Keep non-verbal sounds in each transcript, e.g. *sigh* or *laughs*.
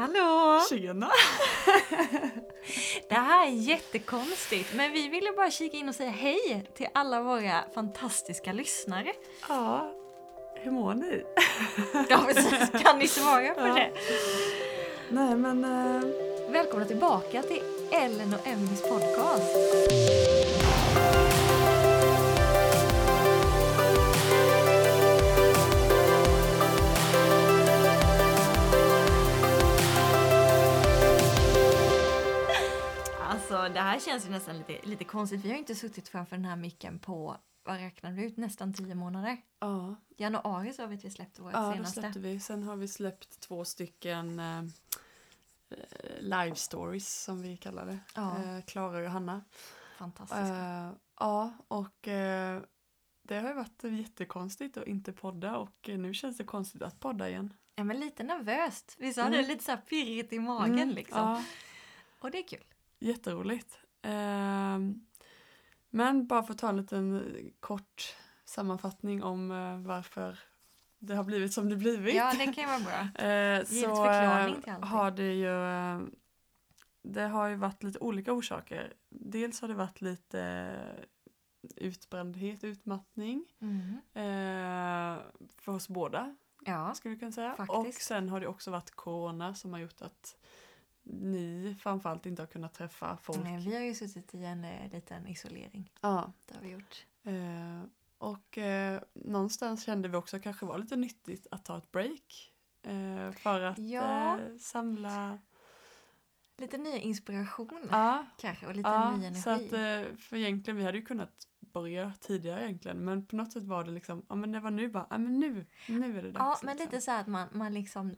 Hallå! Tjena! Det här är jättekonstigt, men vi ville bara kika in och säga hej till alla våra fantastiska lyssnare. Ja, hur mår ni? Ja, precis. Kan ni svara på Ja. det? Nej men, eh, Välkomna tillbaka till Ellen och Emmys podcast. Alltså det här känns ju nästan lite, lite konstigt. Vi har ju inte suttit framför den här micken på, vad räknar du ut, nästan tio månader. ja, Januari så har vi släppte vårt ja senaste. släppte vi. Sen har vi släppt två stycken eh, eh, live stories som vi kallar det. Ja. Eh, Klara och Johanna. Fantastiska. Eh, ja, och eh, det har ju varit jättekonstigt att inte podda och nu känns det konstigt att podda igen. Ja men lite nervöst. Vi sa Mm. det lite så här pirrigt i magen Mm, liksom. Ja, Och det är kul. Jätteroligt. Ehm, men bara för att ta en liten kort sammanfattning om eh, varför det har blivit som det blivit. Ja det kan ju vara bra. *laughs* Eh, så förklaring eh, till allting. har det ju det har ju varit lite olika orsaker. Dels har det varit lite utbrändhet, utmattning Mm. för oss båda Ja. skulle vi kunna säga. Faktiskt. Och sen har det också varit corona som har gjort att ni framförallt inte har kunnat träffa folk. Nej, vi har ju suttit i en eh, liten isolering. Ja, Det har vi gjort. eh, och eh, någonstans kände vi också kanske var lite nyttigt att ta ett break. Eh, för att Ja. eh, samla Lite ny inspiration Ja, kanske och lite ja ny energi. så att, eh, för egentligen, vi hade ju kunnat börja tidigare egentligen, men på något sätt var det liksom, ja men det var nu bara, ja men nu, nu är det dags. ja men liksom. lite så här att man, man liksom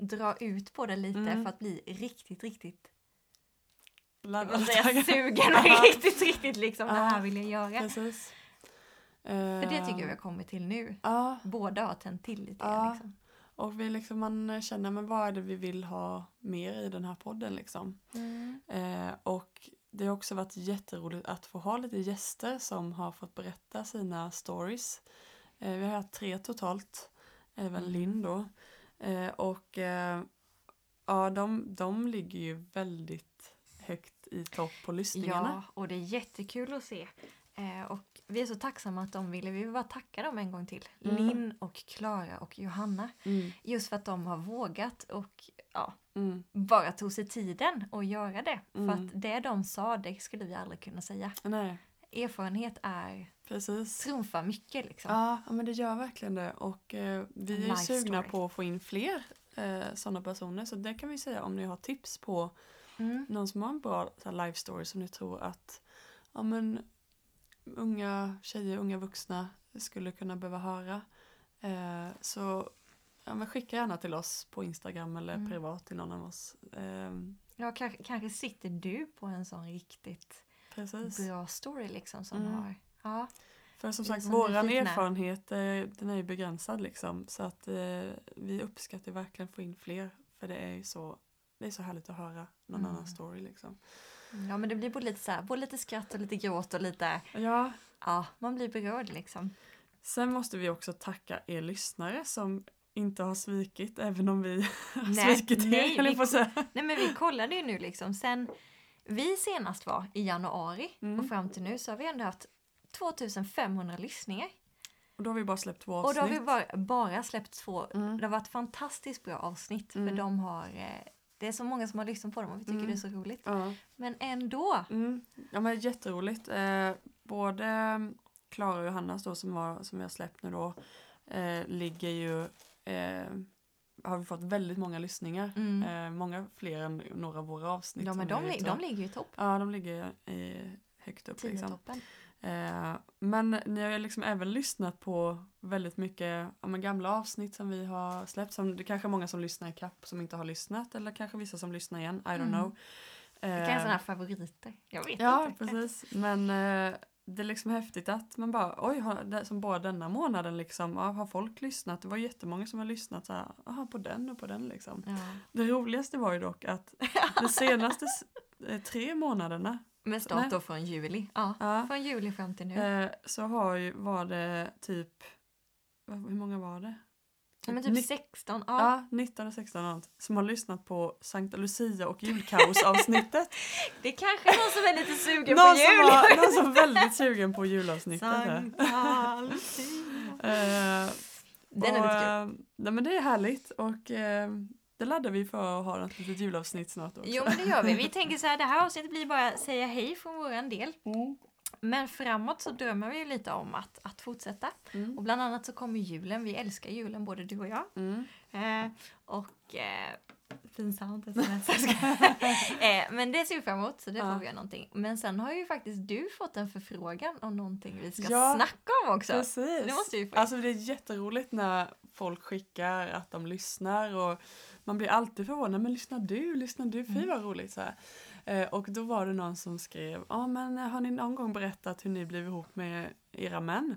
drar ut på det lite Mm. för att bli riktigt, riktigt Laddad. säga sugen och *laughs* riktigt, riktigt liksom det Ja. här vill jag göra. Precis. För det tycker jag vi Eh, har kommit till nu. Ja, Båda har tänt till lite Ja. liksom. och vi liksom, man känner, men vad är det vi vill ha mer i den här podden liksom? Mm. Eh, och det har också varit jätteroligt att få ha lite gäster som har fått berätta sina stories. Eh, vi har haft tre totalt, även Mm. Linn då. Eh, och eh, ja, de, de ligger ju väldigt högt i topp på lyssningarna. Ja, och det är jättekul att se. Eh, och vi är så tacksamma att de ville. Vi vill bara tacka dem en gång till. Mm. Linn och Klara och Johanna. Mm, Just för att de har vågat och ja, mm, bara tog sig tiden att göra det. Mm. För att det de sa, det skulle vi aldrig kunna säga. nej, Erfarenhet är precis. trumfar mycket liksom. Ja, ja, men det gör verkligen det. Och eh, vi är ju sugna story. på att få in fler eh, sådana personer. Så det kan vi säga om ni har tips på Mm. någon som har en bra så life story som ni tror att ja, men, unga tjejer, unga vuxna skulle kunna behöva höra. Eh, så ja, men skicka gärna till oss på Instagram eller Mm. privat till någon av oss. Eh, Ja, kanske, kanske sitter du på en sån riktigt precis. bra story liksom som Mm. har... Ja, För som sagt, nyfikna. erfarenhet eh, den är ju begränsad liksom. Så att eh, vi uppskattar verkligen att få in fler. För det är ju så, det är så härligt att höra någon Mm. annan story liksom. ja men det blir både lite, så här, både lite skratt och lite gråt och lite... Ja, Ja, man blir berörd liksom. sen måste vi också tacka er lyssnare som inte har svikit, även om vi *laughs* har Nej, svikit nej, er, vi på säga. Nej men vi kollade ju nu liksom sen vi senast var i januari Mm. och fram till nu så har vi ändå haft 2500 lyssningar. Och då har vi bara släppt två Och avsnitt. då har vi bara, bara släppt två. Mm. Det har varit fantastiskt bra avsnitt för Mm. de har eh, det är så många som har lyssnat på dem och vi tycker Mm. det är så roligt. Ja. Men ändå. Mm. ja men jätteroligt. Eh, både Klara och Johannas då som, var, som vi har släppt nu då eh, ligger ju eh, har vi fått väldigt många lyssningar. Mm. Eh, många fler än några av våra avsnitt. Ja, men de, li- de ligger ju i topp. Ja, de ligger i, högt upp. Liksom. toppen. Eh, men ni har ju liksom även lyssnat på väldigt mycket ja, men gamla avsnitt som vi har släppt. Som, det kanske är många som lyssnar i kapp som inte har lyssnat eller kanske vissa som lyssnar igen. I don't Mm. know. Det kan Eh, vara sådana här favoriter. Jag vet Ja, inte. precis. Men eh, det är liksom häftigt att man bara, oj, har, det, som bara denna månaden liksom, ja, har folk lyssnat? Det var jättemånga som har lyssnat så här, aha, på den och på den liksom. Ja. Det roligaste var ju dock att *laughs* de senaste eh, tre månaderna, Med start då från juli. Ja, ja, från juli fram till nu. eh, så har ju, var det typ, hur många var det? Men typ Ni- 16, ja. Ja, 19 och 16 och något, som har lyssnat på Sankta Lucia och julkaos-avsnittet. *laughs* Det kanske är någon som är lite sugen någon, på som jul. var, någon som var väldigt sugen på julavsnittet. Sankta Lucia. *laughs* Eh, Den är och, lite kul. eh, nej, men det är härligt och eh, det laddar vi för att ha ett litet julavsnitt snart också. Jo men det gör vi. Vi tänker så här, det här avsnittet blir bara säga hej från våran del. Mm. Men framåt så drömmer vi ju lite om att, att fortsätta. Mm. Och bland annat så kommer julen. Vi älskar julen både du och jag. Mm. Eh, och eh. Jag ska- *laughs* eh, men det ser vi fram emot så det Ja. får vi göra någonting. Men sen har ju faktiskt du fått en förfrågan om någonting vi ska Ja, snacka om också. Precis. Det måste vi få. Alltså det är jätteroligt när folk skickar att de lyssnar och man blir alltid förvånad. Men lyssnar du? Lyssnar du? Fy Mm. vad roligt. Så. Eh, och då var det någon som skrev, ja men eh, har ni någon gång berättat hur ni blev ihop med era män?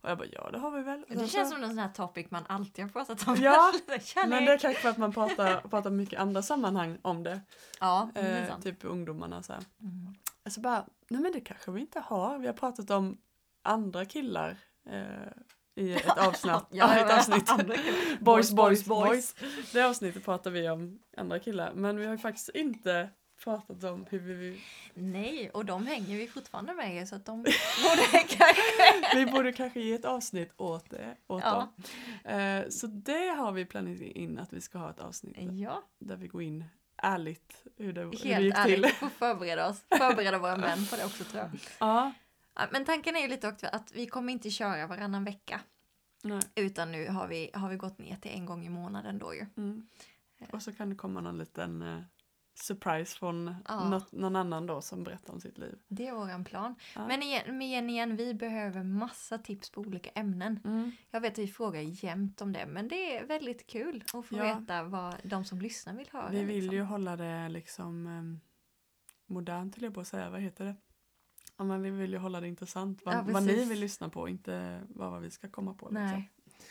Och jag bara, ja det har vi väl. det känns som någon sån här topic man alltid har pratat om. Ja. *laughs* Men det är kanske för att man pratar, pratar mycket andra sammanhang om det. Ja, det Eh, sant. typ ungdomarna så här. Mm. Alltså bara, nej men det kanske vi inte har. Vi har pratat om andra killar eh, i ett avsnitt. *laughs* ja, ett avsnitt. *laughs* boys, boys, boys, Det avsnittet pratar vi om andra killar. Men vi har ju faktiskt inte pratat om hur vi, Nej, och de hänger vi fortfarande med så att de *laughs* borde kanske... vi borde kanske ge ett avsnitt åt det. Åt Ja. dem. Eh, så det har vi planerat in att vi ska ha ett avsnitt Ja, där vi går in ärligt hur det, hur det helt gick ärligt. till. Vi får förbereda oss. Förbereda våra män på det också tror jag. Ja, Ja, Men tanken är ju lite också att vi kommer inte köra varannan vecka. nej. Utan nu har vi, har vi gått ner till en gång i månaden då ju. Mm. Och så kan det komma någon liten eh, surprise från Ja. något, någon annan då som berättar om sitt liv. Det är våran plan. Ja. Men igen, men igen, vi behöver massa tips på olika ämnen. Mm. Jag vet att vi frågar jämt om det, men det är väldigt kul att få Ja. veta vad de som lyssnar vill höra. Vi vill liksom. ju hålla det liksom um, modernt till jag på att säga, vad heter det? Ja, men vi vill ju hålla det intressant, vad, Ja, vad ni vill lyssna på, inte vad, vad vi ska komma på. Nej. Liksom.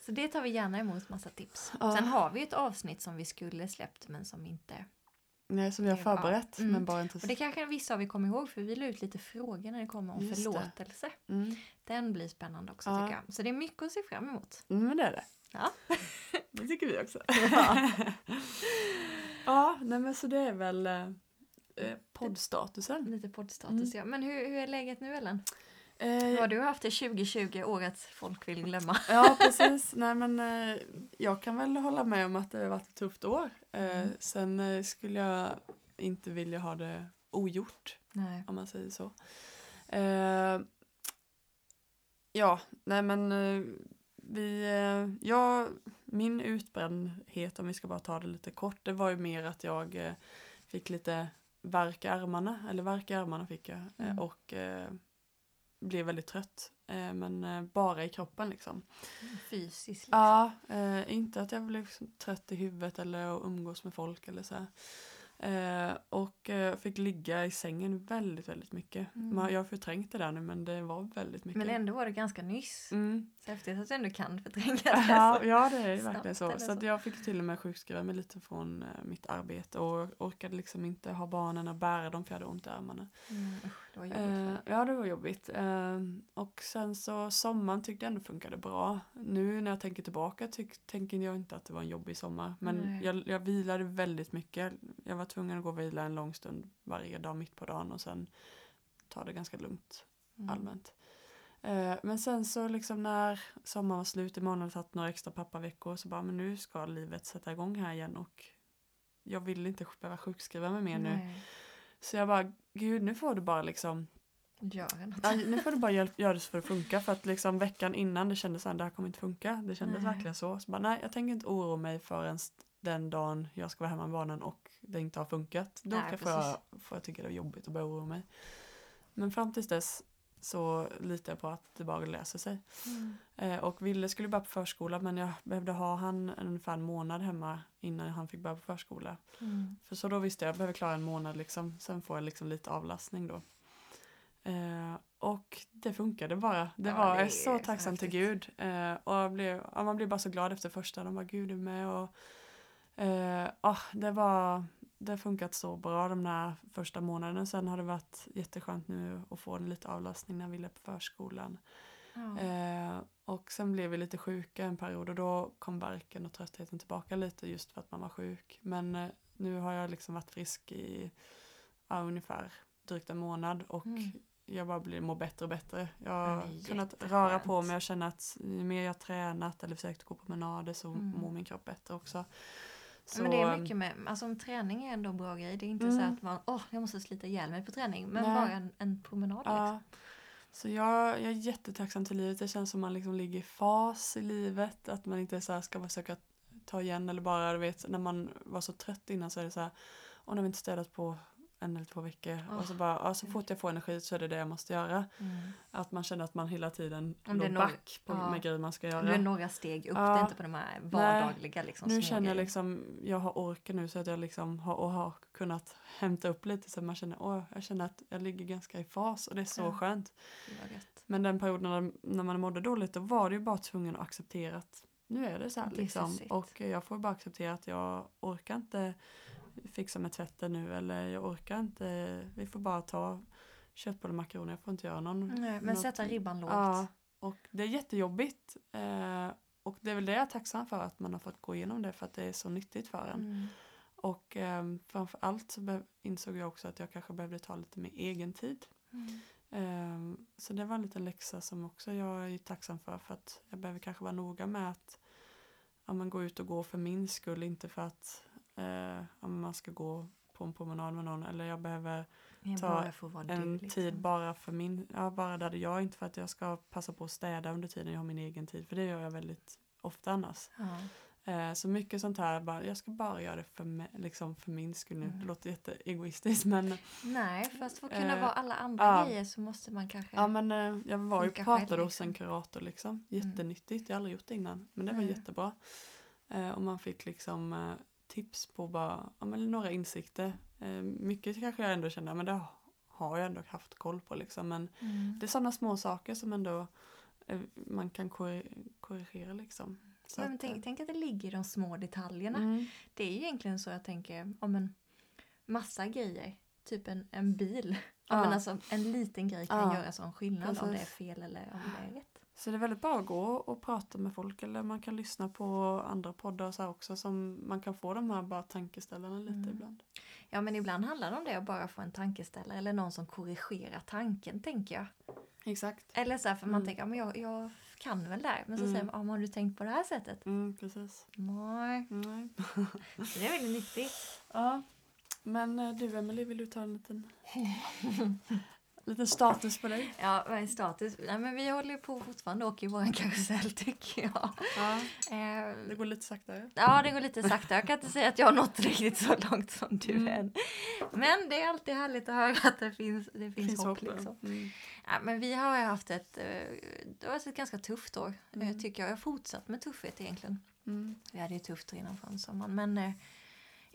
Så det tar vi gärna emot massa tips. Ja. Sen har vi ett avsnitt som vi skulle släppt men som inte... Nej, som vi har förberett, Mm. men bara inte... Och det kanske vissa av er kommer ihåg för vi la ut lite frågor när det kommer om Just förlåtelse. Mm. Den blir spännande också Ja. tycker jag. Så det är mycket att se fram emot. Mm, men det är det. Ja. *laughs* det tycker vi också. Ja. *laughs* ja, nej men så det är väl eh, poddstatusen. Lite poddstatus Mm. ja. Men hur, hur är läget nu Ellen? Eh, Hur har du haft det 2020, årets folk vill glömma? *laughs* Ja, precis. Nej, men eh, jag kan väl hålla med om att det har varit ett tufft år. Eh, Mm. Sen eh, skulle jag inte vilja ha det ogjort, Nej. om man säger så. Ja, nej men vi, ja, min utbrändhet, om vi ska bara ta det lite kort, det var ju mer att jag fick lite värk i armarna, eller värk i armarna fick jag, eh, Mm. och eh, blev väldigt trött. Eh, men eh, bara i kroppen liksom. Fysiskt. Liksom. Ja, eh, inte att jag blev liksom trött i huvudet eller att umgås med folk eller så. Eh, och eh, fick ligga i sängen väldigt, väldigt mycket. Mm. Man, jag har förträngt det där nu men det var väldigt mycket. Men ändå var det ganska nyss. Mm. Så häftigt att du ändå kan förtränga *laughs* det. Ja, så. ja, det är verkligen så. Så så. jag fick till och med sjukskriva mig lite från eh, mitt arbete och orkade liksom inte ha barnen och bära dem för jag hade ont i armarna. Mm, usch, det var jobbigt. Ja, det var jobbigt. Och sen så sommaren tyckte jag ändå funkade bra. Nu när jag tänker tillbaka tyck, tänker jag inte att det var en jobbig sommar. Men jag, jag vilade väldigt mycket. Jag var tvungen att gå och vila en lång stund varje dag mitt på dagen och sen ta det ganska lugnt Mm. allmänt. Eh, men sen så liksom när sommaren var slut, imorgon jag tagit några extra pappaveckor så bara men nu ska livet sätta igång här igen och jag vill inte behöva sjukskriva mig mer nu. Nej, Så jag bara, gud nu får du bara liksom Gör något. Ja, nu får du bara hjälp, göra det för att funka för att liksom veckan innan det kändes att det här kommer inte funka. Det kändes Nej. verkligen så. så bara, nej, jag tänker inte oroa mig förrän den dagen jag ska vara hemma med barnen och det inte har funkat. Då Nej, får, jag, får jag tycka det är jobbigt och börja oroa mig. Men fram tills dess så litar jag på att det bara löser sig. Mm. Eh, och Ville skulle börja på förskola men jag behövde ha han ungefär en månad hemma innan han fick börja på förskola. Mm. För så då visste jag, jag behöver klara en månad liksom. Sen får jag liksom lite avlastning då. Eh, och det funkade bara. Det Ja, var det så tacksam till Gud. Eh, och blev, ja, man blir bara så glad efter första. De var Gud är med och eh, ah, det var det har funkat så bra de där första månaderna. Sen har det varit jätteskönt nu att få lite avlastning när vi är på förskolan. Ja. Eh, och sen blev vi lite sjuka en period och då kom värken och tröttheten tillbaka lite just för att man var sjuk. Men eh, nu har jag liksom varit frisk i ja, ungefär drygt en månad och Mm. jag bara blir, mår bättre och bättre. Jag Ja, har kunnat röra på mig och känna att ju mer jag tränat eller försökt gå promenader så Mm. mår min kropp bättre också. Så, men det är mycket med, alltså en träning är ändå en bra grej. Det är inte så Mm. att man, åh, jag måste slita ihjäl mig på träning. Men Nej. bara en, en promenad liksom. Ja. Så jag, jag är jättetacksam till livet. Det känns som man liksom ligger i fas i livet. Att man inte så här ska försöka ta igen eller bara, du vet, när man var så trött innan så är det så här, och när vi inte städat på en eller två veckor. och så Åh, bara, ja, så fort jag får energi så är det det jag måste göra. Mm. Att man känner att man hela tiden Om låg back på, ja. med grejer man ska Det är göra. några steg upp, Ja. det är inte på de här vardagliga liksom, Nu känner jag liksom, jag har orken nu så att jag liksom har, och har kunnat hämta upp lite så man känner, åh, jag känner att jag ligger ganska i fas och det är så Ja. skönt. Men den perioden när, när man mådde dåligt då var det ju bara tvungen att acceptera att nu är det så här liksom. Och jag får bara acceptera att jag orkar inte fixa med tvätten nu eller jag orkar inte, vi får bara ta köttbullar och makaroner, jag får inte göra någon. Nej, men något- sätta ribban lågt. Ja, och det är jättejobbigt. Eh, och det är väl det jag är tacksam för att man har fått gå igenom det för att det är så nyttigt för en. Mm. Och eh, framför allt så insåg jag också att jag kanske behövde ta lite mer egen tid. Mm. Ehm, Så det var en liten läxa som också jag är tacksam för för att jag behöver kanske vara noga med att ja, men gå ut och gå för min skull, inte för att eh, men man ska gå på en promenad med någon eller jag behöver Jag Ta en liksom. tid bara för min, ja bara där jag inte för att jag ska passa på att städa under tiden jag har min egen tid för det gör jag väldigt ofta annars. Ja. Eh, så mycket sånt här, bara, jag ska bara göra det för, mig, liksom för min skull nu. Mm. Det låter jätteegoistiskt men Nej, fast för att kunna Eh, vara alla andra ja. grejer så måste man kanske... Ja men eh, jag var ju pratade hos en liksom. kurator liksom. Mm. Jättenyttigt, jag har aldrig gjort det innan. Men det var Nej. jättebra. Eh, och man fick liksom eh, tips på bara, ja, men några insikter. Eh, mycket kanske jag ändå kände, men det har jag ändå haft koll på liksom. Men Mm. det är sådana små saker som ändå eh, man kan korri- korrigera liksom. Så Men att, tänk, eh, tänk att det ligger i de små detaljerna. mm, Det är ju egentligen så jag tänker om en massa grejer. Typ en, en bil. Ja. Ja. men alltså, en liten grej kan Ja. göra sån skillnad om det är Precis. fel eller om det är rätt. Så det är väldigt bra att gå och prata med folk eller man kan lyssna på andra poddar så också som man kan få de här bara tankeställarna lite Mm. ibland. Ja men ibland handlar det om det att bara få en tankeställare eller någon som korrigerar tanken tänker jag. Exakt. Eller så här, för man Mm. tänker ja, men jag, jag kan väl där. Men så Mm. säger man, ja, har du tänkt på det här sättet? Mm, precis. Nej. Nej. *laughs* Så det är väldigt nyttigt. Ja. Men eh, du Emelie, vill du ta en liten, *laughs* liten status på dig? Ja, vad är status? Nej, men vi håller på fortfarande och åker i våran *laughs* karusell tycker jag. Ja. Eh, Det går lite saktare. Ja, det går lite sakta. Jag kan inte säga att jag har nått riktigt så långt som du Mm. än. Men det är alltid härligt att höra att det finns, det finns, Finns hopp. liksom. Mm. ja, men vi har haft ett, eh, det har ett ganska tufft år, eh, Mm. tycker jag. Jag har fortsatt med tuffhet egentligen. Mm. Vi hade ju tufft innan förra sommaren. Men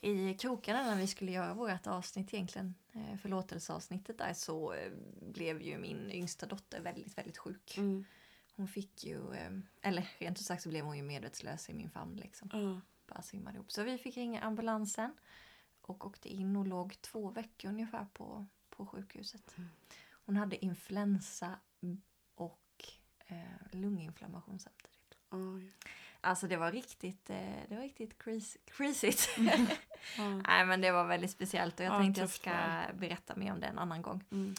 i krokarna när vi skulle göra vårt avsnitt egentligen, eh, förlåtelseavsnittet där, så eh, blev ju min yngsta dotter väldigt, väldigt sjuk. Mm. Hon fick ju, eh, eller rent ut sagt så blev hon ju medvetslös i min famn liksom. Ja. bara simmade ihop. Så vi fick ringa ambulansen och åkte in och låg två veckor ungefär på, på sjukhuset. Mm. Hon hade influensa och eh, lunginflammation samtidigt. Oj. Alltså det var riktigt, eh, det var riktigt crazy. *laughs* Ja. Nej men det var väldigt speciellt och jag Ja, tänkte jag ska berätta mer om det en annan gång. Mm.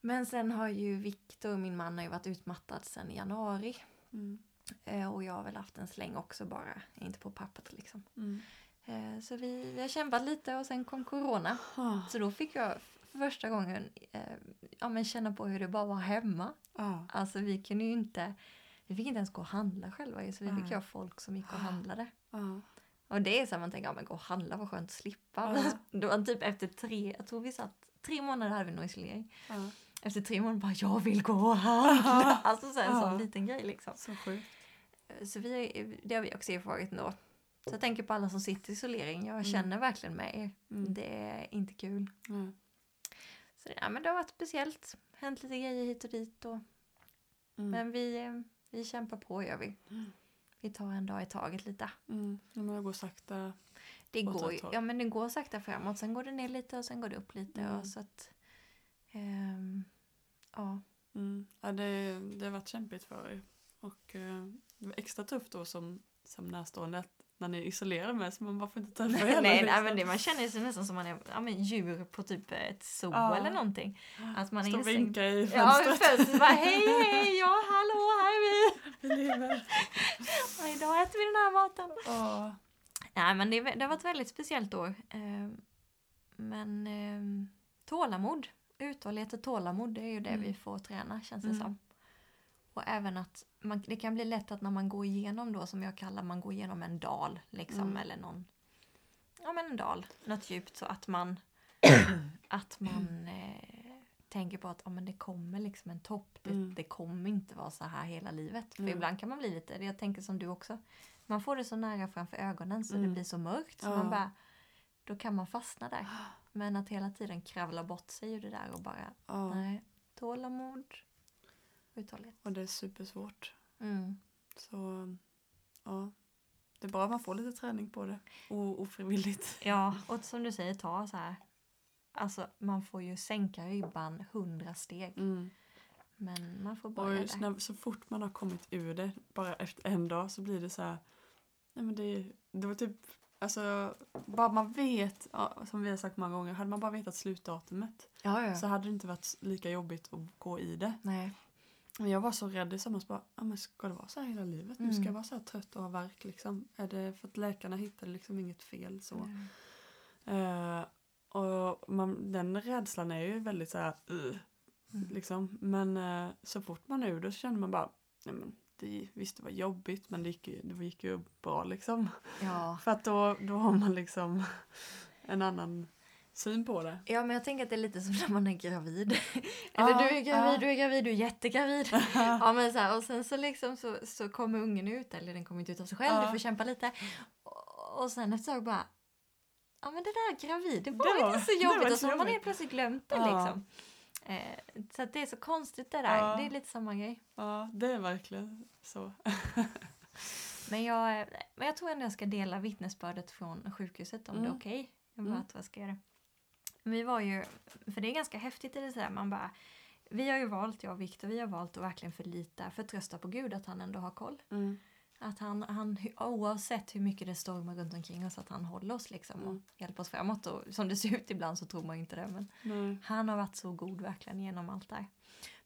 Men sen har ju Viktor, min man, har ju varit utmattad sedan januari. Mm. Eh, och jag har väl haft en släng också bara, inte på pappret liksom. Mm. Eh, Så vi, vi har kämpat lite och sen kom corona. Ja. Så då fick jag för första gången eh, ja, men känna på hur det bara var hemma. Ja. Alltså vi kunde ju inte, vi fick inte ens gå och handla själva så vi fick ha folk som gick och handlade. Ja. Och det är så att man tänker, ja men gå och handla, vad skönt att slippa. Ja. Då var typ efter tre, jag tror vi satt, tre månader hade vi nog isolering. Efter tre månader bara, jag vill gå och handla. *laughs* Alltså så här, en sån liten grej liksom. Så sjukt. Så vi, det har vi också erfarit ändå. Så jag tänker på alla som sitter i isolering, jag Mm. känner verkligen med er. Mm. Det är inte kul. Ja. Så det, ja, men det har varit speciellt. Hänt lite grejer hit och dit. Och, Mm. Men vi, eh, vi kämpar på gör vi. Mm. Vi tar en dag i taget lite. Mm. Men det går sakta. Det går, ju- ja, men det går sakta framåt. Sen går det ner lite och sen går det upp lite. Mm. Och så att, ehm, ja. Mm. Ja, det, det har varit kämpigt för er. Och eh, det var extra tufft då som, som närstående att när ni är isolerade med så man bara får inte träffa hela nej, nej, men det, man känner sig nästan som man är ja, men djur på typ ett zoo Ja. eller någonting. Att man är Stå och instängd. vinka i Ja, fönstret. först bara hej *laughs* hej, ja hallå här är vi. Vi lever. *laughs* Och idag äter vi den här maten. Ja. Nej men det, det har varit ett väldigt speciellt år. Eh, Men eh, tålamod, uthållighet och tålamod det är ju det Mm. vi får träna känns det Mm. som. Och även att man, det kan bli lätt att när man går igenom då som jag kallar man går igenom en dal liksom Mm. eller någon ja men en dal, något djupt så att man *clears throat* att man eh, tänker på att ja, men det kommer liksom en topp. Det, Mm. det kommer inte vara så här hela livet. För Mm. ibland kan man bli lite, jag tänker som du också. Man får det så nära framför ögonen så det Mm. blir så mörkt. Så Ja. man bara, då kan man fastna där. *gasps* Men att hela tiden kravla bort sig ur det där och bara, Ja. nej, tålamod, uthållighet. Och det är supersvårt. Mm. Så ja, det är bra att man får lite träning på det. O- ofrivilligt. *laughs* Ja, och som du säger, ta så här. Alltså man får ju sänka ribban hundra steg. Mm. Men man får Och börja där. när, så fort man har kommit ur det, bara efter en dag, så blir det så här. Nej men det, det var typ, alltså, bara man vet, ja, som vi har sagt många gånger, hade man bara vetat slutdatumet Ja, ja. så hade det inte varit lika jobbigt att gå i det. Nej. Men jag var så rädd i somras bara, men ska det vara så här hela livet? Nu ska Mm. jag vara så här trött och ha värk liksom? Är det för att läkarna hittade liksom inget fel så? Mm. Eh, och man, den rädslan är ju väldigt så här, uh, Mm. liksom. Men eh, så fort man är ur det så känner man bara, nej men det, visst det var jobbigt men det gick, ju- det gick ju bra liksom. Ja. *laughs* För att då, då har man liksom en annan syn på det. ja, men jag tänker att det är lite som när man är gravid. *laughs* Eller du är gravid, ja. du är gravid, du är jättegravid. *laughs* ja, men så här, och sen så liksom så, så kommer ungen ut, eller den kommer inte ut av sig själv, Ja. du får kämpa lite. Och, och sen efter ett tag bara, ja men det där gravid, det var, Det var- inte så jobbigt. Och så har man helt plötsligt glömt det liksom. Eh, så att det är så konstigt det där. Det är lite samma grej. Ja, det är verkligen så. *laughs* Men jag, men jag tror ändå jag ska dela vittnesbördet från sjukhuset om det är Mm. okej. Jag Mm. vet vad jag ska göra. Vi var ju, för det är ganska häftigt i det här, man bara vi har ju valt, jag och Viktor, vi har valt att verkligen förlita, förtrösta på Gud att han ändå har koll. Mm. Att han, han oavsett hur mycket det stormar runt omkring oss, att han håller oss liksom och Mm. hjälper oss framåt. Och som det ser ut ibland så tror man inte det. Men Nej. han har varit så god verkligen genom allt där.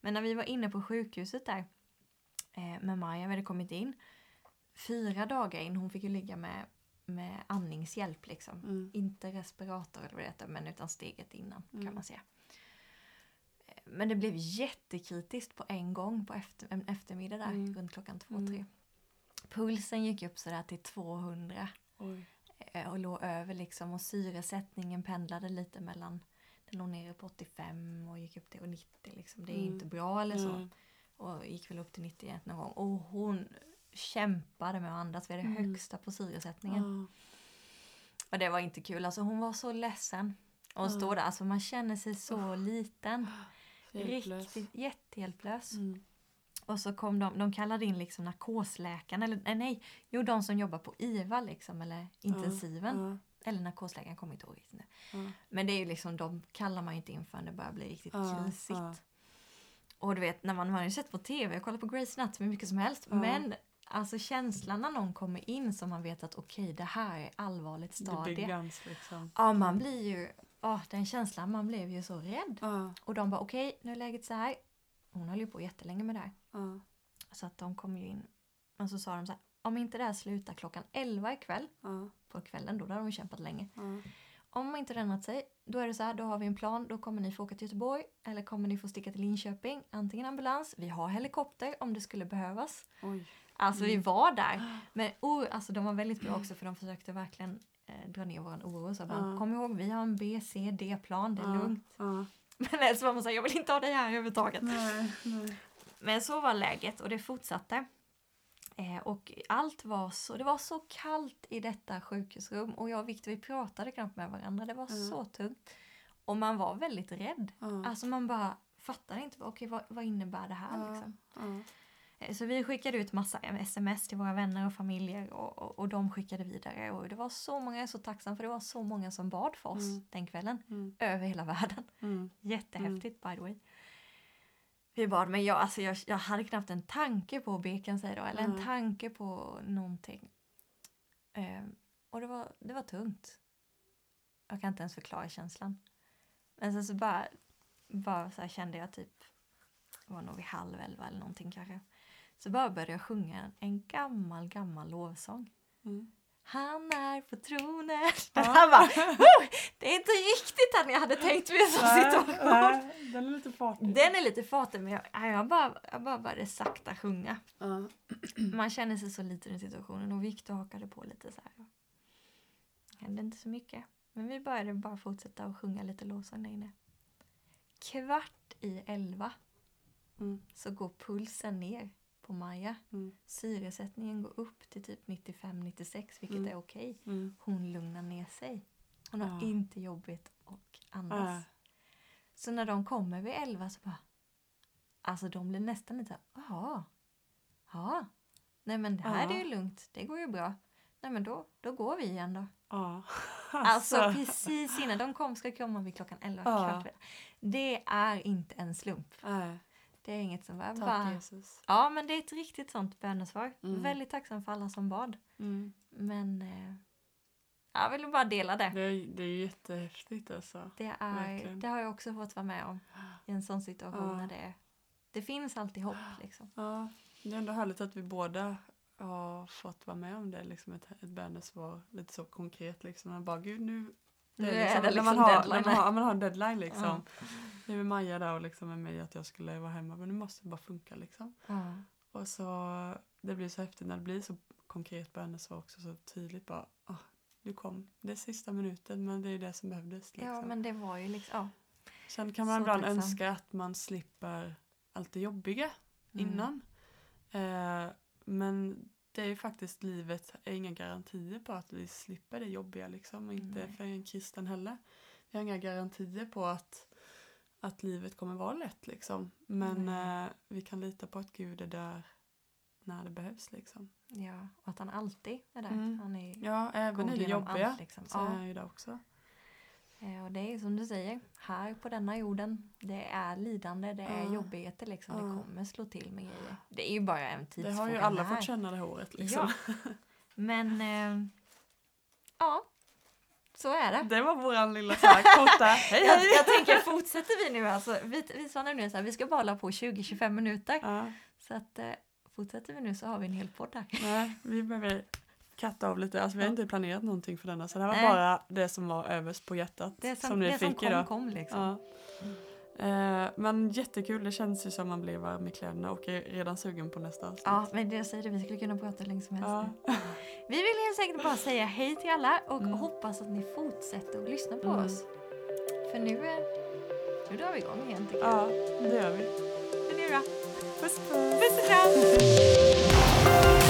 Men när vi var inne på sjukhuset där eh, med Maja, vi hade kommit in fyra dagar in, hon fick ju ligga med, med andningshjälp liksom. Mm. Inte respirator eller vad det heter, men utan steget innan Mm. kan man säga. Eh, Men det blev jättekritiskt på en gång på efter, en eftermiddag där Mm. runt klockan två, Mm. tre. Pulsen gick upp sådär till 200 Oj. eh, och låg över liksom och syresättningen pendlade lite mellan den låg nere på 85 och gick upp till 90 liksom. Det är Mm. inte bra eller så. Och gick väl upp till 91 någon gång. Och hon kämpade med att andas. Vi hade Mm. högsta på syresättningen. Ja. Och det var inte kul. Alltså hon var så ledsen. Och Ja. stå där. Alltså man känner sig så liten. *gasps* Hjälplös. Riktigt jättehjälplös. Mm. Och så kom de, de kallade in liksom narkosläkaren, eller nej, jo de som jobbar på IVA liksom, eller intensiven. Ja. Eller narkosläkaren, kommer inte ihåg riktigt. Ja. Men det är ju liksom, de kallar man ju inte in förrän det börjar bli riktigt Ja, krisigt. Och du vet, när man, man har ju sett på TV, jag kollar på Grey's Anatomy mycket som helst. Men alltså känslan när någon kommer in som man vet att okej, det här är allvarligt stadie. liksom. Ja, man blir ju, ja den känslan, man blev ju så rädd. Ja. Och de bara okej, nu är läget så här. Hon höll ju på jättelänge med det här. Ja. Så att de kom ju in. Men så sa de så här, om inte det här slutar klockan 11 ikväll, Ja. på kvällen då, då har de kämpat länge. Om inte det ändrat sig, då är det så här, då har vi en plan, då kommer ni få åka till Göteborg eller kommer ni få sticka till Linköping, antingen ambulans, vi har helikopter om det skulle behövas. Oj. Alltså vi Mm. var där. *gasps* Men oh, alltså, de var väldigt bra också för de försökte verkligen eh, dra ner vår oro. Så bara, kom ihåg, vi har en B, C, D-plan, det är lugnt. *laughs* Men så var man så här, jag vill inte ha det här överhuvudtaget. Nej, nej. Men så var läget och det fortsatte. Eh, och allt var så, det var så kallt i detta sjukhusrum och jag och Victor vi pratade knappt med varandra. Det var Mm. så tungt. Och man var väldigt rädd. Ja. Alltså man bara fattade inte, okej vad, vad innebär det här Ja. liksom? Ja. Eh, Så vi skickade ut massa sms till våra vänner och familjer och, och, och de skickade vidare. Och det var så många, jag är så tacksam för det var så många som bad för oss Mm. den kvällen. Mm. Över hela världen. Mm. Jättehäftigt by the way. vi bad, men jag, alltså jag, jag hade knappt en tanke på att be kan säga då, eller en Nej. tanke på någonting. Ehm, och det var, det var tungt. Jag kan inte ens förklara känslan. Men sen så bara, bara så här kände jag typ, det var nog vid halv elva eller någonting kanske. Så bara började jag sjunga en gammal, gammal lovsång. Mm. Han är på tronen. Ja. *laughs* Han bara, "Woo! det är inte riktigt han jag hade tänkt mig som situation. nej, den är lite fartig. Den är lite fatig men jag, jag, bara, jag bara började sakta sjunga. Ja. *clears throat* Man känner sig så liten i situationen och Viktor hakade på lite så här. Det hände inte så mycket. Men vi började bara fortsätta och sjunga lite lovsång där inne. Kvart i elva Mm. så går pulsen ner på Maja. Mm. Syresättningen går upp till typ 95-96 vilket Mm. är okej. Mm. Hon lugnar ner sig. Hon har Ja. inte jobbigt och andas. Äh. Så när de kommer vid 11 så bara... Alltså de blir nästan lite jaha. Ja. Nej men det här Ja. är ju lugnt, det går ju bra. Nej men då, då går vi igen då. Ja. *laughs* Alltså precis innan de kom ska komma vid klockan 11. Ja. Det är inte en slump. Nej, Det är inget som bara... tack bara Jesus. ja men det är ett riktigt sånt bönesvar. Mm. Väldigt tacksam för alla som bad. Mm. Men eh, jag ville bara dela det. Det, är, det är jättehäftigt alltså. Det, är, Verkligen. det har jag också fått vara med om *gasps* i en sån situation Ja. när det, det finns alltid hopp. *gasps* Liksom. Ja, det är ändå härligt att vi båda har fått vara med om det, liksom ett, ett bönesvar lite så konkret liksom. Man bara, gud nu Nu är liksom, det när liksom man har, deadline När man har, man har en deadline liksom. Ja. Nu är Maja där och liksom med mig att jag skulle vara hemma men nu måste det bara funka liksom. Ja. Och så det blir så häftigt när det blir så konkret bönesvar också så tydligt bara, ah, du kom. Det är sista minuten men det är det som behövdes. Liksom. ja men det var ju liksom... Ja. Sen kan man Så ibland tacksam. önska att man slipper allt det jobbiga Mm. innan. Eh, men det är ju faktiskt livet är inga garantier på att vi slipper det jobbiga liksom. Och inte Nej. för en kristen heller. Vi har inga garantier på att, att livet kommer vara lätt liksom. Men Nej. eh, vi kan lita på att Gud är där när det behövs liksom. ja, och att han alltid är där. Mm. Han är Ja, även i det jobbiga allt, liksom. så Ja. är han ju där också. Eh, Och det är som du säger, här på denna jorden, det är lidande, det är Ja. jobbigheter liksom. Ja. Det kommer slå till med grejer. Det är ju bara en Det tidsfråga. har ju alla här. fått känna det här året liksom. Ja. Men, eh, ja, så är det. Det var våran lilla så här korta, *laughs* hej Jag, jag tänker, fortsätter vi nu alltså? Vi, vi sa nämligen så här, vi ska bara hålla på 20-25 minuter. Ja. Så att eh, fortsätter vi nu så har vi en hel podd här. Nej, vi behöver katta av lite. Alltså, vi har inte planerat någonting för denna. Så det här var Nej. bara det som var överst på hjärtat. Det som, som ni det som fick kom idag. kom liksom. Ja. Eh, men jättekul, det känns ju som man blir varm i kläderna och är redan sugen på nästa avsnitt. Ja, men det jag säger det, vi skulle kunna prata hur länge som helst Ja. Vi vill helt enkelt bara säga hej till alla och Mm. hoppas att ni fortsätter att lyssna på Mm. oss. För nu, eh, nu drar vi igång igen tycker jag. ja, det gör vi. Så det är bra. Puss puss! Puss och kram!